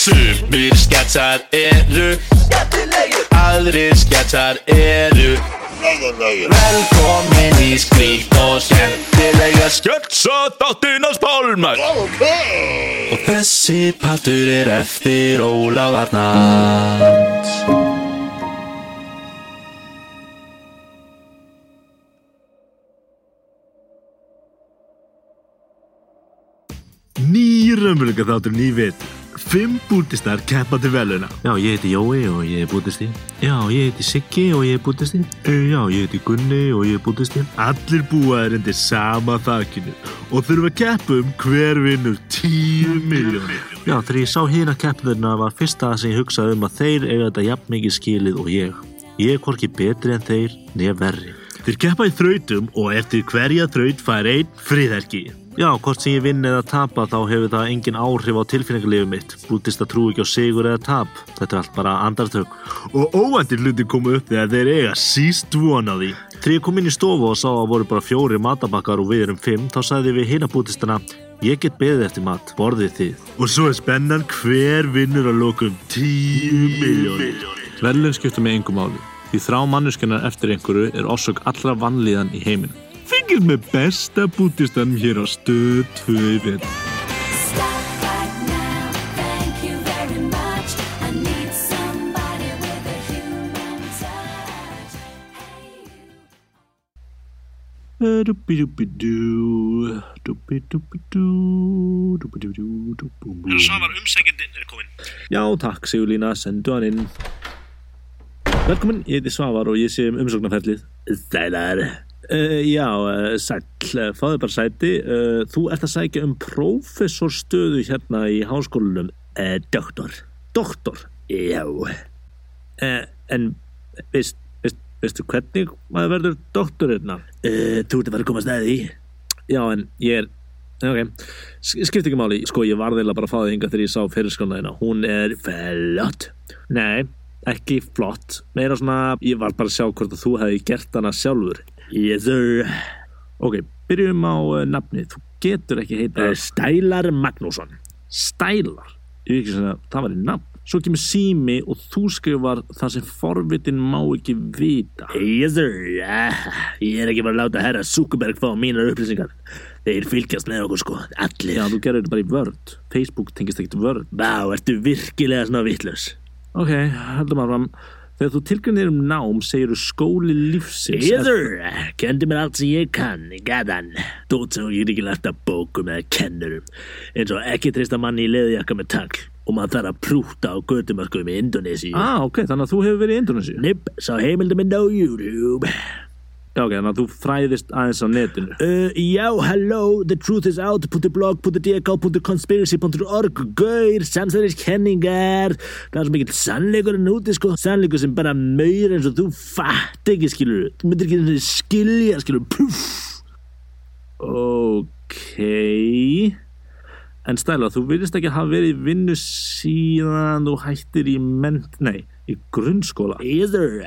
Sumir sketsar eru Skemmtilegir. Aðrir sketsar eru Velkomin í skrýtt og skemmtilega sketsa þáttinans pálmar. Ok Og þessi partur er eftir Ólaf Arnalds Ný raunveruleika þáttur ný vit Fimm bútistar keppa til veluna Já, ég heiti Jói og ég er bútisti. Já, ég heiti Siggi og ég er bútisti. Já, ég heiti Gunni og ég er bútisti. Allir búaðir undir sama þakinu og þurfa að keppa um hver vinnur 10 miljónir Já, þegar ég sá hérna keppnirna var fyrsta sem ég hugsaði um að þeir eiga þetta jafn mikið skilið og ég. Ég er hvorki betri en þeir, nýja verri. Þeir keppa í þrautum og eftir hverja þraut fær einn friðhelgi Já, hvort sem ég vinn eða tapa þá hefur það engin áhrif á tilfinningarlífið mitt. Bútist að trú ekki á sigur eða tap. Þetta er allt bara andartök. og óvæntir hluti koma upp þegar þeir eiga síst von á því Þegar ég kom inn í stofu og sá að voru bara fjóri matabakkar og við erum fimm, þá sagði við hina bútistana, ég get beðið eftir mat, borðið þið. og svo er spennan hver vinnur að lokum 10 miljónir Verðlun skipta með engum máli. Því þrá manneskjönar eftir einhverju er orsök allra vannlíðan í heiminn. Fengið með besta bútistanum hér á stöð 2 veit Stop right now. Thank you very much. I need somebody with a human touch. Hey, you. Dúbidúbidú, dúbidúbidú, dúbidúbidú, dúbidúbidú. Svavar umsækjandinn er komin Já, takk Sigurlína, sendu hann inn. Velkomin, ég heiti Svavar og ég sé um umsóknarferlið. Sælar. Uh, já, uh, sæll, uh, fáðu bara sæti. Uh, þú ert að sækja um prófessorstöðu hérna í háskólanum. Uh, doktor. Doktor? Já. En, veist, veist, veistu hvernig maður verður doktor hérna? Þú ert að vera að koma stæði í. Já, en ég er Ok, S- skiptir ekki máli, sko ég var þeirlega bara að fá þig hinga þegar ég sá fyrirskona hérna, hún er flott. Nei, ekki flott, meira svona, ég var bara að sjá hvort að þú hefði gert hana sjálfur. Yes sir. Ok, byrjum á uh, nafni, þú getur ekki heita... Stælar Magnússon. Stælar? Að það var í nafn. Svo kemur sími og þú skrifar það sem forvitin má ekki vita. Yes sir, ég er ekki bara að láta herra Zuckerberg fá mínar upplýsingar. Þeir fylgjast með okkur sko, allir. Já, þú gerir þetta bara í Word. Facebook tengist ekkert Word. Vá, ertu virkilega svona vitlaus. Ok, heldum áfram. Þegar þú tilgrunir um nám, segir skóli lífsins. Yes sir, kendi mér allt sem ég kann, gæðan. Dót sem ég er ekki lært að bókum eða kennurum. Eins og ekki treysta manni í leðjakka með tagl og maður þarf að prúta á götumarkum í Indonési. Ah, ok, þannig að þú hefur verið í Indonési. Nipp, sá heimildamind á YouTube. Já, ok, þannig að þú fræðist aðeins á netinu. Uh, já, hello, the truth is out, blog, dk, conspiracy.org, gaur, samsæðis kenningar. Það er svo mikill sannleikur en úti, sko. Sannleikur sem bara maur eins og þú fatt ekki, skilur. Þú myndir ekki skilja, skilur, puff. Ok. En stæla, þú virðist ekki hafa verið í vinnu síðan þú hættir í ment, nei, í grunnskóla. Either.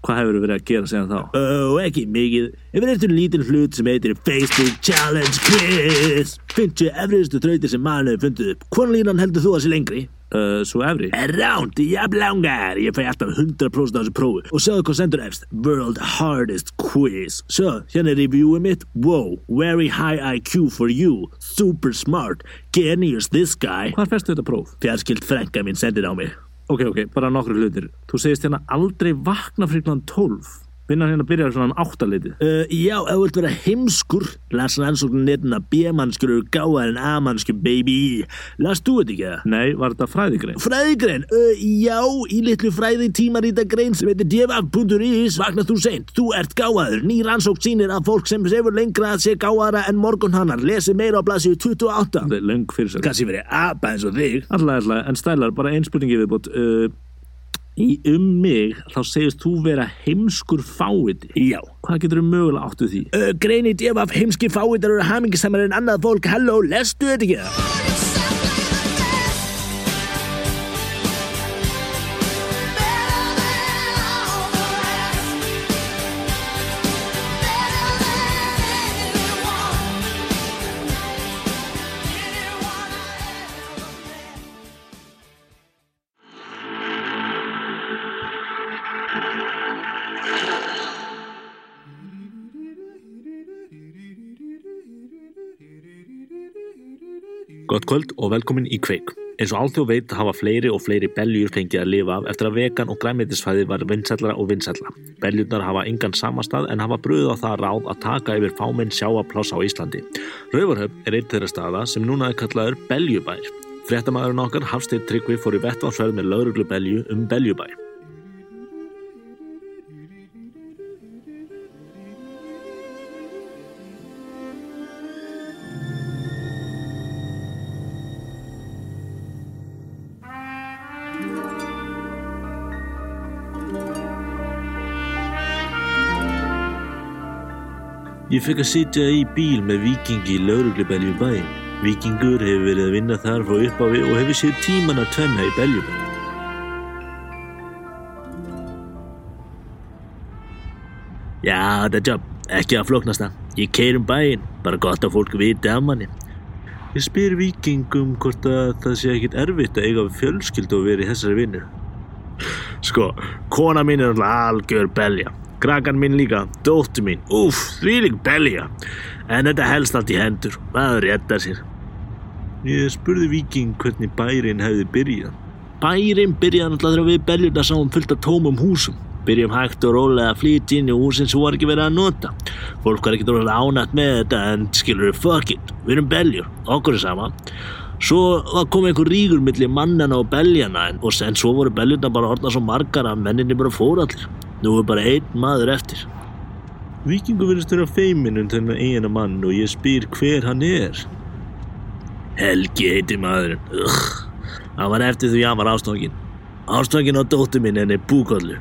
Hvað hefur verið að gera síðan þá? Ó, ekki mikið. Ég verið eftir lítinn hlut sem heitir Facebook Challenge Quiz. 50 efriðustu þrautir sem maður hefur fundið upp. Hvern línan heldur þú að sé lengri? Uh, svo efri? Ránt, jafn langar. Ég fæ alltaf 100% á þessu prófi. Og sjáðu hvað sendur efst. World Hardest Quiz. Svo, hérna er reviewið mitt. Wow, very high IQ for you. Super smart. Genius this guy. Hvar færstu þetta próf? Fjarskilt frænka mín sendir á mig. Ok, ok, bara nokkru hlutir. Þú segist hérna aldrei vakna fyrir klant 12. Vinnan hérna byrjar svona um áttalitið. Uh, já, ef þú vilt vera heimskur, las rannsóknin netin að B-mannskur eru gáðar en A-mannskur, baby. Las þú þetta ekki það? Nei, var þetta fræðigrein? Fræðigrein? Uh, já, í litlu fræði tímarita grein sem heitir djefaf.is vaknast þú seint. Þú ert gáðaður. Ný rannsókn sýnir að fólk sem sefur lengra að sé gáðara en morgunhannar. Lesi meira á blasíu 28. Það er löng fyrir sér. Kanski verið apa eins og þig. Alltaf, alltaf, en stælar, bara ein spurningi viðbútt. Uh, í um mig þá segist þú vera heimskur fáviti Já. Hvað getur þú mögulega áttu því? Uh, greini def af heimski fávitar eru hamingisamar en annað fólk. Halló, lestu þetta ekki Gott kvöld og velkomin í Kveik. Eins og alþjóð veit hafa fleiri og fleiri beljur fengið að lifa af eftir að vegan og græmitisfæði var vinsætlara og vinsætla. Beljurnar hafa engan samastað en hafa bröð á það ráð að taka yfir fáminn sjáapláss á Íslandi. Rauvarhöfn er einn þeirra staða sem núna er kallaður Beljubær. Fréttamaðurinn okkar Hafsteinn Tryggvi fór í vettvansverð með lauruglu Belju um Beljubær. Ég fekk að sitja í bíl með vikingi í lauruglubelju bæinn. Vikingur hefur verið að vinna þar frá upphafi og hefur séð tíman að tvenna í beljum. Já, þetta er jobb, ekki að flóknasta. Ég keir um bæinn, bara gott að fólk viti af manni. Ég spyr vikingum hvort að það sé ekkit erfitt að eiga við fjölskyldu og vera í þessari vinnu. Sko, kona mín er algjör belja. Krakan mín líka, dóttur mín, úff, þvílík belja. En þetta helst allt í hendur, maður réttar sér. Ég spurði viking hvernig bærin hefði byrjað. Bærin byrjaði náttúrulega þegar við beljurna sáum fullt af tómum húsum. Byrjum hægt og rólega að flytja inn í húsin sem var ekki verið að nota. Fólk var ekki dróðlega ánætt með þetta en skilur við fuck it, við erum beljur, okkur er sama. Svo komið einhver rígur milli mannana og beljana en, og sen svo voru beljurna bara orðna svo margar að menninni bara fór allir. Nú er bara einn maður eftir. Víkingur verðist vera feiminn um þennan eigina mann og ég spyr hver hann er. Helgi heiti maðurinn. Ugh. Hann var eftir því hann var ástofangin. Ástofangin á dóttur minn henni búkollu.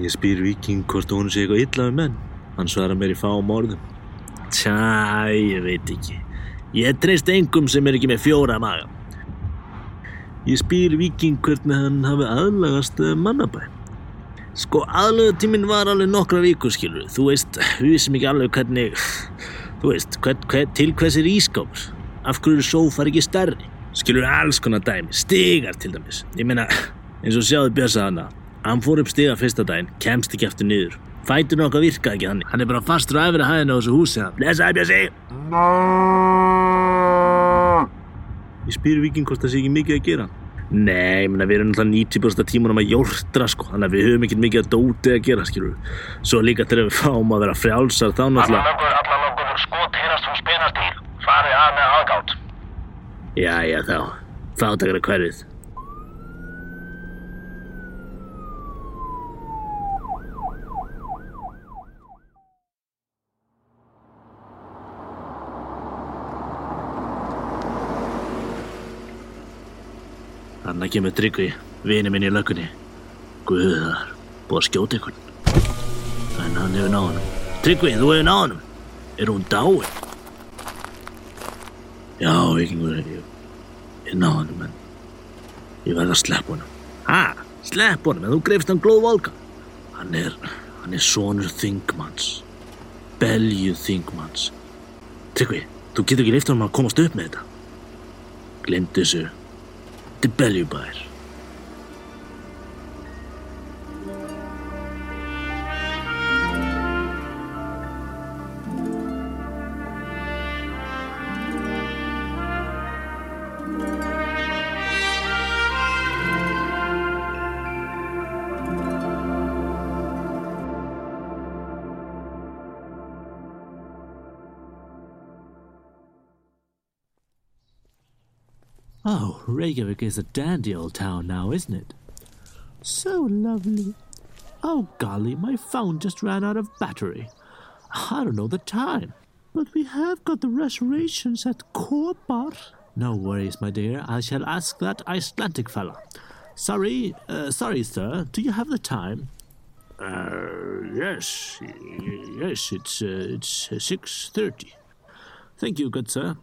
Ég spyr Víking hvort hún sé eitthvað illa við menn. Hann svarar mér í fáum orðum. Tja, ég veit ekki. Ég treyst engum sem er ekki með fjóra maga. Ég spyr Víking hvernig hann hafi aðlagast eh, mannabæ. Sko, aðlögutíminn var alveg nokkra vikur, skilur. Þú veist, við vissum ekki alveg hvernig, þú veist, hvern, hvern, til hvers er ískápur. Af hverju er sófar ekki stærri? Skilur alls konar dæmi, stigar til dæmis. Ég meina, eins og sjáðu Björsa hana. Hann fór upp stiga fyrsta daginn, kemst ekki eftir niður. Fætur okkar virkaði ekki hann. Hann er bara fastur á efri hæðinu á þessu húsi. hann. Blessaði Björsi! Ég spyr Víking hvort það sé ekki mikið að gera. Nei, ég meina við erum náttúrulega 90% tímunum að jórtra sko, þannig að við höfum ekkert mikið að dóti að gera, skilur við. Svo líka þegar við fáum að vera frjálsar þá náttúrulega... löggur, allar löggur skot heyrast frá spinastýr. Farið að með aðgátt. Jæja þá, fátakara hverfið. Þannig kemur Tryggvi, vini minn í löggunni. Guðar, búið að skjóta ykkur. En hann hefur náð honum. Tryggvi, þú hefur náð honum. Er hún dáin? Já, vikingur, ég, ég náð honum, en ég verð að sleppa honum. Ha? Slepp honum, en þú greifst hann glóð volka. Hann er, hann er sonur Þingmanns. Belju Þingmanns. Tryggvi, þú getur ekki leift honum að komast upp með þetta. Glemd þessu. Þetta er Oh, Reykjavik is a dandy old town now, isn't it? So lovely. Oh, golly, my phone just ran out of battery. I don't know the time. But we have got the reservations at Kopar. No worries, my dear. I shall ask that Icelandic fella. Sorry, uh, sorry, sir. Do you have the time? Uh, yes, yes. It's uh, it's six thirty. Thank you, good sir.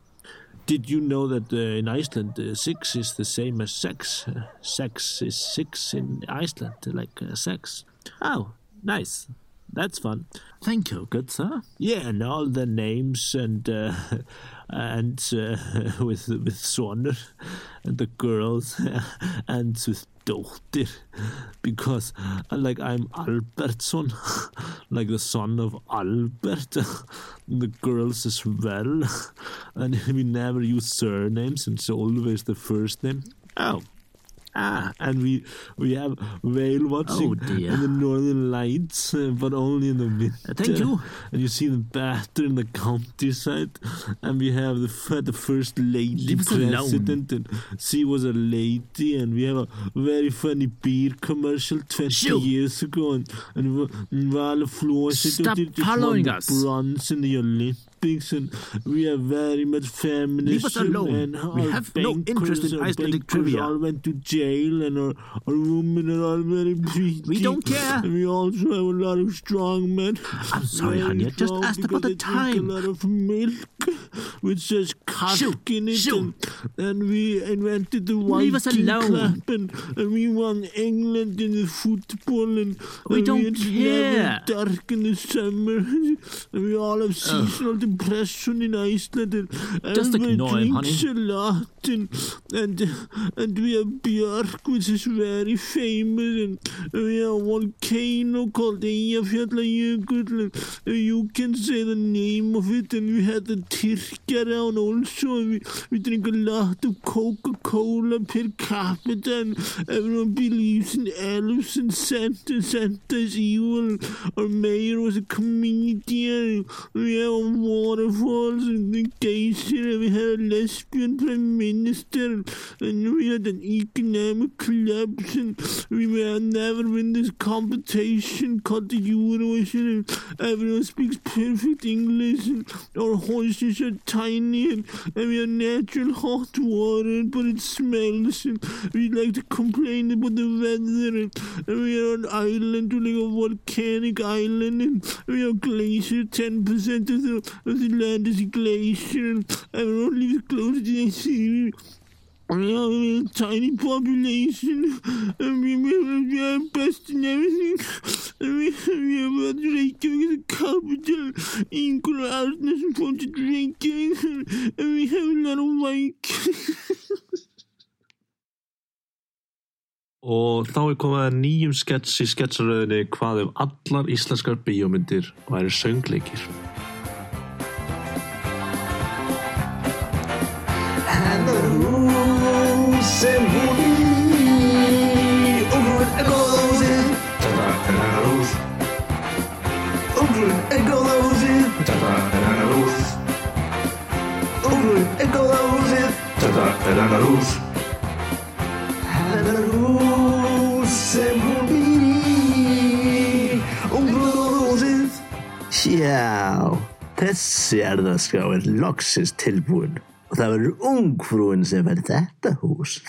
Did you know that uh, in Iceland uh, six is the same as sex? Uh, sex is six in Iceland, like sex. Oh, nice. That's fun. Thank you, good sir. Yeah, and all the names and uh, and uh, with with Sonur and the girls and with dóttir because uh, like I'm Albertsson like the son of Albert the girls as well and we never use surnames it's always the first name oh and we we have whale watching Oh, in the northern lights, uh, but only in the winter. thank you. And you see the better in the countryside. And we have the the first lady Leave president, and she was a lady. And we have a very funny beer commercial twenty years ago, and and Flores Stop following us. bronze in the Olympics, and we are very much feminist. Leave us alone. We have no interest in Icelandic trivia. all went to jail, and our, our women are all very pretty. We don't care. And we also have a lot of strong men. I'm sorry, honey, I just asked about the time. A lot of milk, which says cock in it, and, and we invented the Leave us Viking alone. clap, and, and we won England in the football, and We and don't it's care. dark in the summer, and we all have seasonal depression in Iceland, and Just everybody ignore him, drinks a lot, and and and we have Björk, which is very famous, and we have a volcano called Eyjafjallajökull, and you can say the name of it, and we had the Tyrkja also, we, we drink a lot of Coca-Cola per capita, and everyone believes in elves and Santa, Santa is evil, our mayor was a comedian, we have waterfalls and the geysir, and we had a lesbian prime minister, and we had an economic collapse, and we may never win this competition called the everyone speaks perfect English, and our horses are tiny, and, and we have natural hot water, but it smells, and we like to complain about the weather, and, and we are an island, like a volcanic island, and we have glacier, 10% of the, of the land is glacier, and everyone lives close to the sea. Tiny population, we, we, we are best in everything. We, we have a Reykjavik as a capital. Ingvar Arnason founded Reykjavik, and we have a lot of Vikings. Og þá er komið að nýjum skets í sketsaröðinni hvað ef allar íslenskar bíómyndir væri söngleikir. Já, þessi erðaskrá er loksins tilbúin og það verður ungfrúin sem verður þetta hús.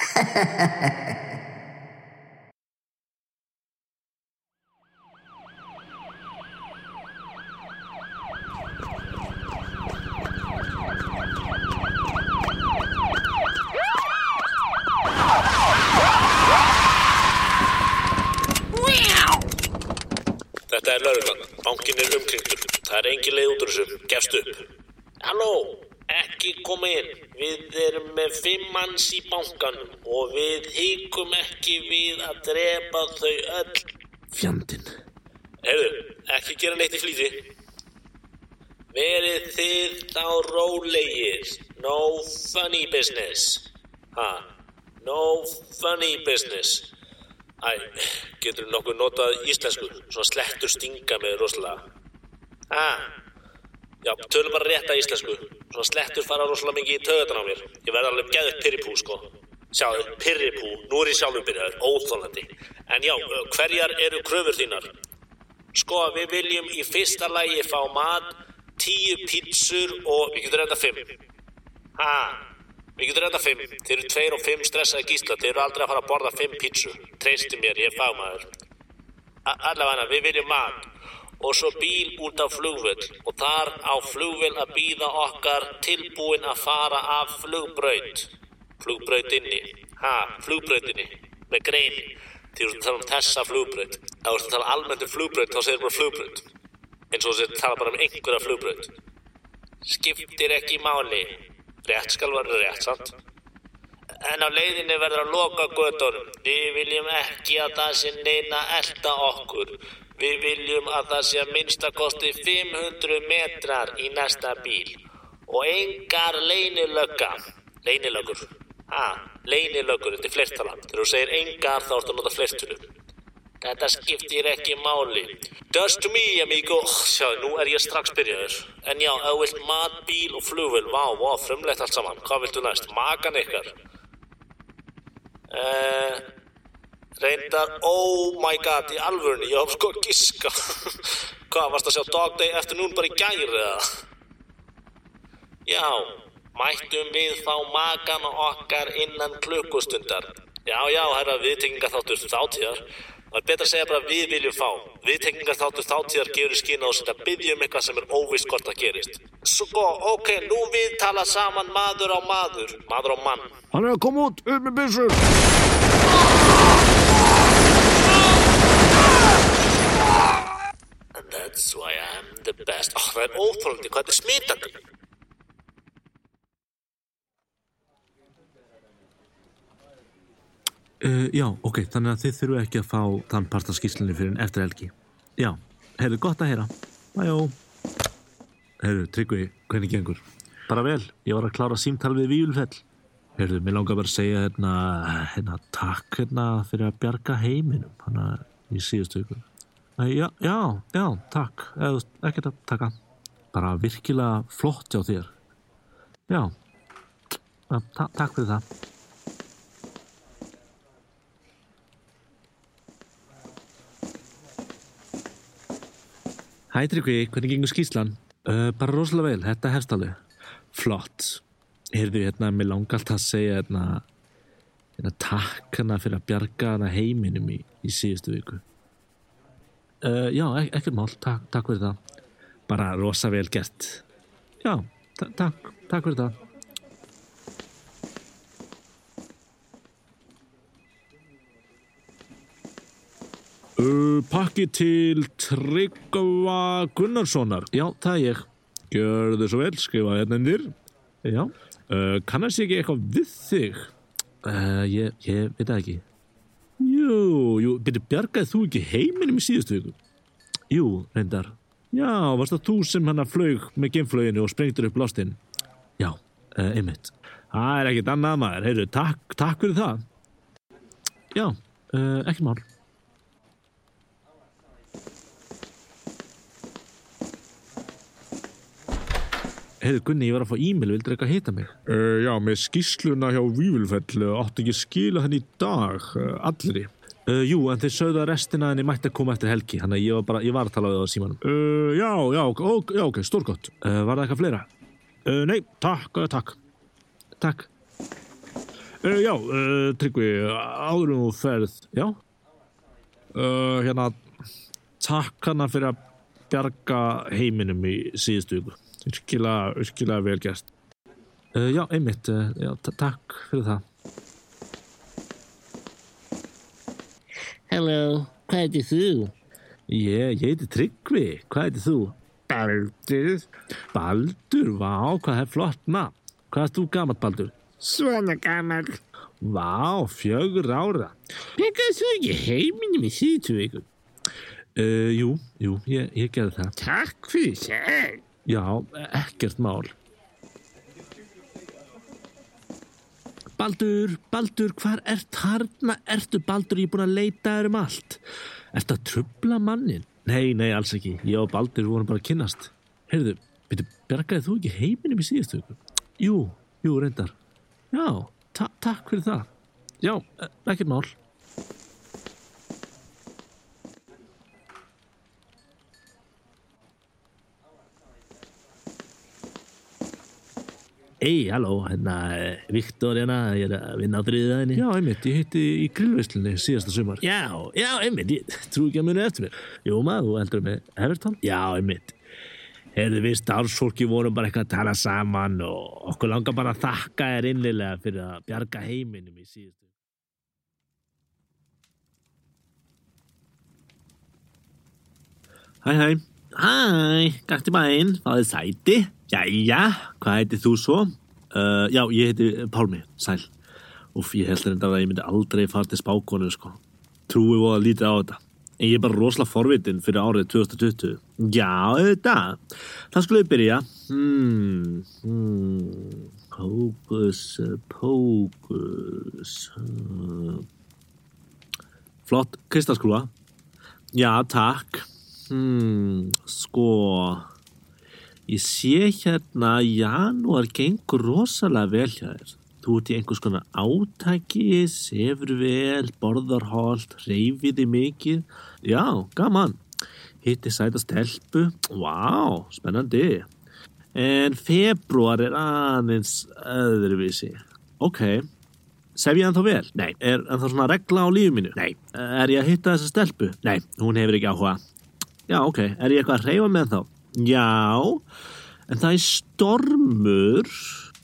Þetta er lauruglan. Bankin er umkringdur. Það er engin leið út úr þessu. Gefst upp. Halló, ekki koma inn. Við erum með fimm manns í bankanum og við híkum ekki við að drepa þau öll. Fjandinn. Heyrðu, ekki gera neitt í flýti. Verið þið þá rólegir. No funny business. Ha, no funny business. Æ, getur nokkuð notað íslensku, svo slettur stinga með rosalega. Ah, já, tölum bara rétta íslensku, svo slettur fara rosalega mikið í töðan á mér. Ég verð alveg geðið pyrripú, sko. Sjáðu, pyrripú, nú er ég sjálfur byrjaður, óþólandi. En já, hverjar eru kröfur þínar? Sko, við viljum í fyrsta lagi fá mat, tíu pítsur og við getum reynda fimm. Ha, við getum reynda fimm. Þeir eru tveir og fimm stressaði gísla, þeir eru aldrei að fara að borða fimm pítsur. Treystu mér, ég er fagmaður. Allavega, við viljum mat og svo bíl út á flugvöll og þar á flugvöll að býða okkar tilbúin að fara af flugbraut. Flugbrautinni. Ha, flugbrautinni. Með greini. Þegar þú tala um þessa flugbraut. Ef þú tala almennt um flugbraut, þá segir bara flugbraut. Eins og þú tala bara um einhverja flugbraut. Skiptir ekki máli. Rétt skal vera rétt, sant? En á leiðinni verður að loka göttunum. Við viljum ekki að það sé neina elda okkur. Við viljum að það sé að minnstakosti 500 metrar í næsta bíl. Og engar leynilögga. Leynilöggur. Ha, leynilöggur, þetta er flertala. Þegar þú segir engar þá ertu að nota flertunum. Þetta skiptir ekki máli. Does to me, amigo. Sjá, nú er ég strax byrjaður. En já, ef þú vilt mat, bíl og flugvel, vá, vá, frumlegt allt saman. Hvað viltu næst? Makan ykkar? Uh, reyndar, oh my god, í alvörunni, ég hef sko að giska. Hvað, varst að sjá Dog Day Afternoon bara í gæri eða? Já, mættum við fá makana okkar innan klukkustundar. Já, já, herra, viðtengingarþáttur þáttíðar. Það er betra að segja bara við viljum fá. Viðtengingarþáttur þáttíðar gefur skýna og setja byggja um eitthvað sem er óvist hvort það gerist. Sko, ok, nú við tala saman maður á maður. Maður á mann. Hann er að koma út, upp með byssur. And that's why I'm the best. Ó, það er óþólandi, hvað þetta er Uh, já, ok, þannig að þið þurfu ekki að fá þann part af skýrslinni fyrir en eftir helgi. Já, heyrðu, gott að heyra. Bæjó. Heyrðu, Tryggvi, hvernig gengur? Bara vel, ég var að klára símtal við Víulfell. Heyrðu, mér langar bara að segja hérna, hérna, takk hérna fyrir að bjarga heiminum, hérna, í síðustu ykkur. Já, já, já, takk, eða ekkert að taka. Bara virkilega flott hjá þér. Já, já ta takk fyrir það. Hæ Tryggvi, hvernig gengur skýslan? Uh, bara rosalega vel, þetta hefst alveg. Flott. Heyrðu, hérna, mér langar alltaf að segja, hérna, hérna, takk hana fyrir að bjarga hana heiminum í, í síðustu viku. Uh, já, ek ekkert mál, takk, takk fyrir það. Bara rosa vel gert. Já, ta takk, takk fyrir það. Uh, pakki til Tryggva Gunnarssonar. Já, það er ég. Gjörðu svo vel, skrifa hérna undir. Já. Uh, kannast ég ekki eitthvað við þig? Uh, ég, ég veit það ekki. Jú, jú, byrju, bjargaði þú ekki heiminum í síðustu viku? Jú, reyndar. Já, varst það þú sem hann að flög með geimflöginu og sprengtur upp lostinn? Já, uh, einmitt. Það er ekkert annað maður. Heyrðu, takk, takk fyrir það. Já, ekki mál. Heiðu Gunni, ég var að fá e-mail, vildur eitthvað hita mig? Uh, já, með skýsluna hjá Vívilfell átti ekki skila henni í dag, uh, allri. Uh, jú, en þeir sögðu að restina henni mætti að koma eftir helgi, þannig að ég var, bara, ég var að tala við það á símanum. Já, já, ó, já, ok, stórgott. Uh, var það eitthvað fleira? Nei, takk, takk. Takk. Já, Tryggvi, áður um þú ferð, já? Hérna, takk hana fyrir að bjarga heiminum í síðustu viku. Virkilega, virkilega vel gert. Uh, já, einmitt, uh, já, ta- takk fyrir það. Halló, hvað heitir þú? Ég, ég heiti Tryggvi, hvað heitir þú? Baldur. Baldur, vá, hvað er flott nafn. Hvað er þú gammal, Baldur? Svona gammal. Vá, fjögur ára. Pekkaði þú ekki heiminum í síðustu viku? Uh, jú, jú, ég, ég gerði það. Takk fyrir það. Já, ekkert mál. Baldur, Baldur, hvar ert þarna? Ertu Baldur, ég er búin að leita þér um allt. Ertu að trubla mannin? Nei, nei, alls ekki. Ég og Baldur vorum bara að kynnast. Heyrðu, byrju, bergaði þú ekki heiminum í síðustu? Jú, jú, reyndar. Já, ta takk fyrir það. Já, ekkert mál. Ei, halló, hérna, eh, Viktor hérna, ég er að vinna á þriðaðinni. Já, einmitt, ég hitti í grillveislunni síðasta sumar. Já, já, einmitt, ég trú ekki að muni eftir mér. Jú, maður, þú heldur með Everton? Já, einmitt. Heyrðu, við starfsfólki vorum bara eitthvað að tala saman og okkur langar bara að þakka þér innlilega fyrir að bjarga heiminum í síðustu. Hæ, hæ. Hæ, gætti bæinn, fáðið sæti. Jæja, hvað heitir þú svo? Uh, já, ég heiti Pálmi, sæl. Úf, ég held þetta að ég myndi aldrei fara til spákonu, sko. Trúi voða lítið á þetta. En ég er bara rosalega forvitin fyrir árið 2020. Já, auðvitað. Það skulle við byrja. Hmm, hmm. Hókus, pókus. hmm. Flott, kristalskrúa. Já, takk. Hmm, sko... Ég sé hérna að janúar gengur rosalega vel hjá þér. Þú ert í einhvers konar átaki, sefur vel, borðar holt, reyfið þig mikið. Já, gaman. Hitti sæta stelpu. Vá, spennandi. En februar er aðeins öðruvísi. Ok. Sef ég ennþá vel? Nei. Er ennþá svona regla á lífið mínu? Nei. Er ég að hitta þessa stelpu? Nei, hún hefur ekki áhuga. Já, ok. Er ég eitthvað að reyfa með þá? Já, en það er stormur.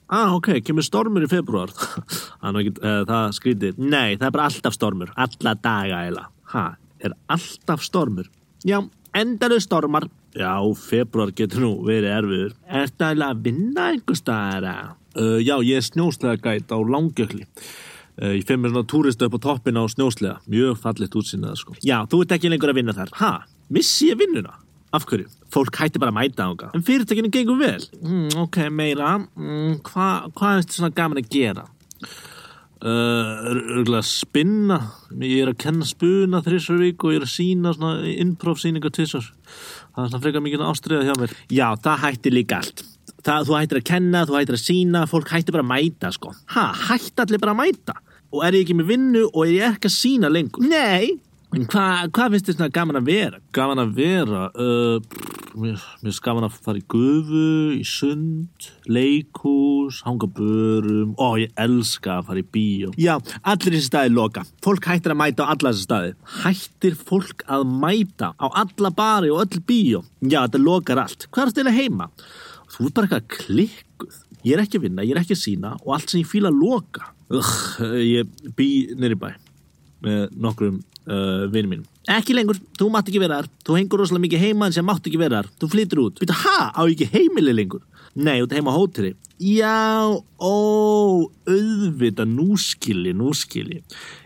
Ah, ok, kemur stormur í februar. það, er það skrítið. Nei, það er bara alltaf stormur. Alla daga eila. Ha, er alltaf stormur? Já, endaðu stormar. Já, februar getur nú verið erfiður. Ertu eiginlega að vinna einhver staðar? Uh, já, ég er snjóslega gæt á langjökli. Uh, ég fyrir mér svona túristu upp á toppin á snjóslega. Mjög fallit útsýnað, sko. Já, þú ert ekki lengur að vinna þar. Ha, missi ég vinnuna? Af hverju? Fólk hætti bara að mæta ánga. En fyrirtekinu gengur vel. Mm, ok, meira. Mm, Hvað hva er þetta svona gaman að gera? Uh, örgulega spinna. Ég er að kenna spuna þrissar vík og ég er að sína svona improv síningar tvissar. Það er svona frekar mikið ástriða hjá mér. Já, það hætti líka allt. Það, þú hættir að kenna, þú hættir að sína, fólk hættir bara að mæta, sko. Ha, hætti allir bara að mæta? Og er ég ekki með vinnu og er ég ekki að sína lengur? Nei, hvað hva finnst þér svona gaman að vera? Gaman að vera? Uh, pff, mér finnst gaman að fara í gufu, í sund, leikús, hanga börum. Ó, ég elska að fara í bíó. Já, allir þessi staði loka. Fólk hættir að mæta á alla þessi staði. Hættir fólk að mæta á alla bari og öll bíó? Já, þetta lokar allt. Hvað er þetta heima? Þú ert bara eitthvað klikkuð. Ég er ekki að vinna, ég er ekki að sína og allt sem ég fíla að loka. Ugh, ég bý nýri bæ með nokkrum uh, vinum mínum. Ekki lengur, þú mátt ekki vera þar. Þú hengur rosalega mikið heima en sem mátt ekki vera þar. Þú flyttur út. Býta, ha, á ekki heimili lengur? Nei, ert heima á hóteli. Já, ó, auðvita, nú skilji, nú skilji.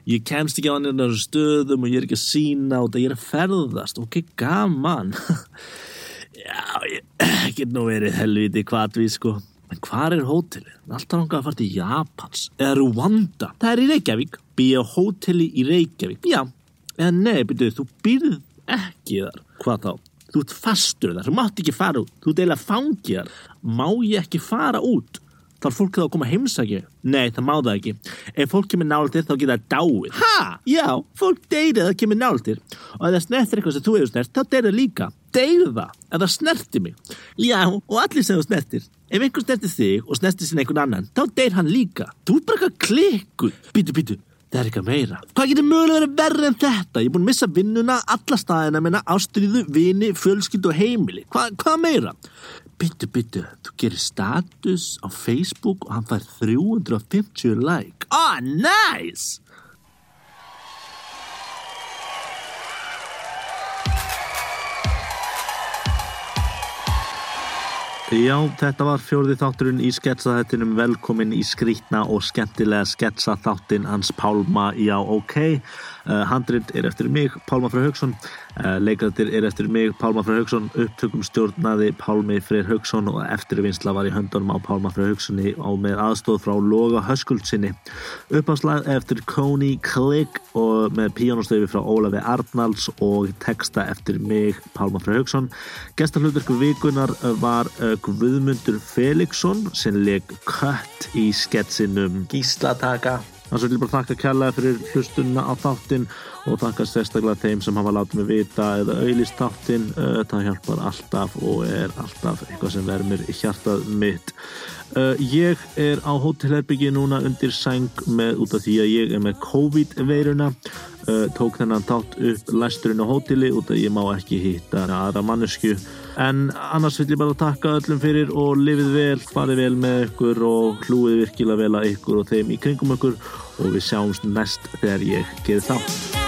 Ég kemst ekki á þessum stöðum og ég er ekki að sína og það ég er að ferðast. Ok, gaman. Já, ég get nú verið helviti kvatví, sko. En hvar er hótelið? Alltaf langað að fara til Japans eða Rwanda. Það er í Reykjavík. Býja hóteli í Reykjavík. Já, eða nei, byrjuð, þú býrð ekki þar. Hvað þá? Þú ert fastur þar, þú mátt ekki fara út. Þú fangið þar. Má ég ekki fara út? Þarf fólk þá að koma að heimsækja? Nei, það má það ekki. Ef fólk kemur náltir þá geta það dáið. Ha? Já, fólk deyrið að kemur náltir. Og ef það snertir eitthvað sem þú hefur snert, þá deyrið líka. Deyrið það, ef það snertir mig. Já, og allir sem þú snertir. Ef einhver snertir þig og snertir sinni einhvern annan, þá deyr hann líka. Þú er bara eitthvað klikkuð. Býtu, býtu, það er eitthvað meira. Hvað getur mögulega verið verri en þetta? Ég er búin að missa vinnuna, alla staðina minna, ástriðu, vini, fjölskyldu og heimili. Hva, hvað meira? Byttu, byttu, þú gerir status á Facebook og hann fær 350 like. Ah, nice! Já, þetta var fjórði þátturinn í sketsaþættinum velkomin í skrítna og skemmtilega sketsaþáttin hans Pálma, já ok handrit er eftir mig, Pálma Freyr Haugsson uh, leikatir er eftir mig, Pálma Freyr Haugsson upptökum stjórnaði Pálmi Freyr Haugsson og eftirvinnsla var í höndunum á Pálma Freyr Haugssoni á með aðstóð frá Loga Höskuldsinni uppháslag eftir Coney Click og með píjónustöfi frá Ólafi Arnalds og texta eftir mig, Pálma Freyr Haugsson gestahluturku vikunar var uh, Guðmundur Felixson sem leik kött í sketsinum. Gíslataka Þannig að ég vil bara þakka kærlega fyrir hlustunna á þáttinn og þakka sérstaklega þeim sem hafa látið mig vita eða auðlist þáttinn. Það hjálpar alltaf og er alltaf eitthvað sem í hjartað mitt. Ég er á hótelherbyggi núna undir sæng með, út af því að ég er með COVID-veiruna. Tók þennan þátt upp læsturinn á hóteli út af ég má ekki hitta aðra mannesku. En annars vil ég bara takka öllum fyrir og lifið vel, farið vel með ykkur og hlúið virkilega vel að ykkur og þeim í kringum ykkur og við sjáumst næst þegar ég geði þá.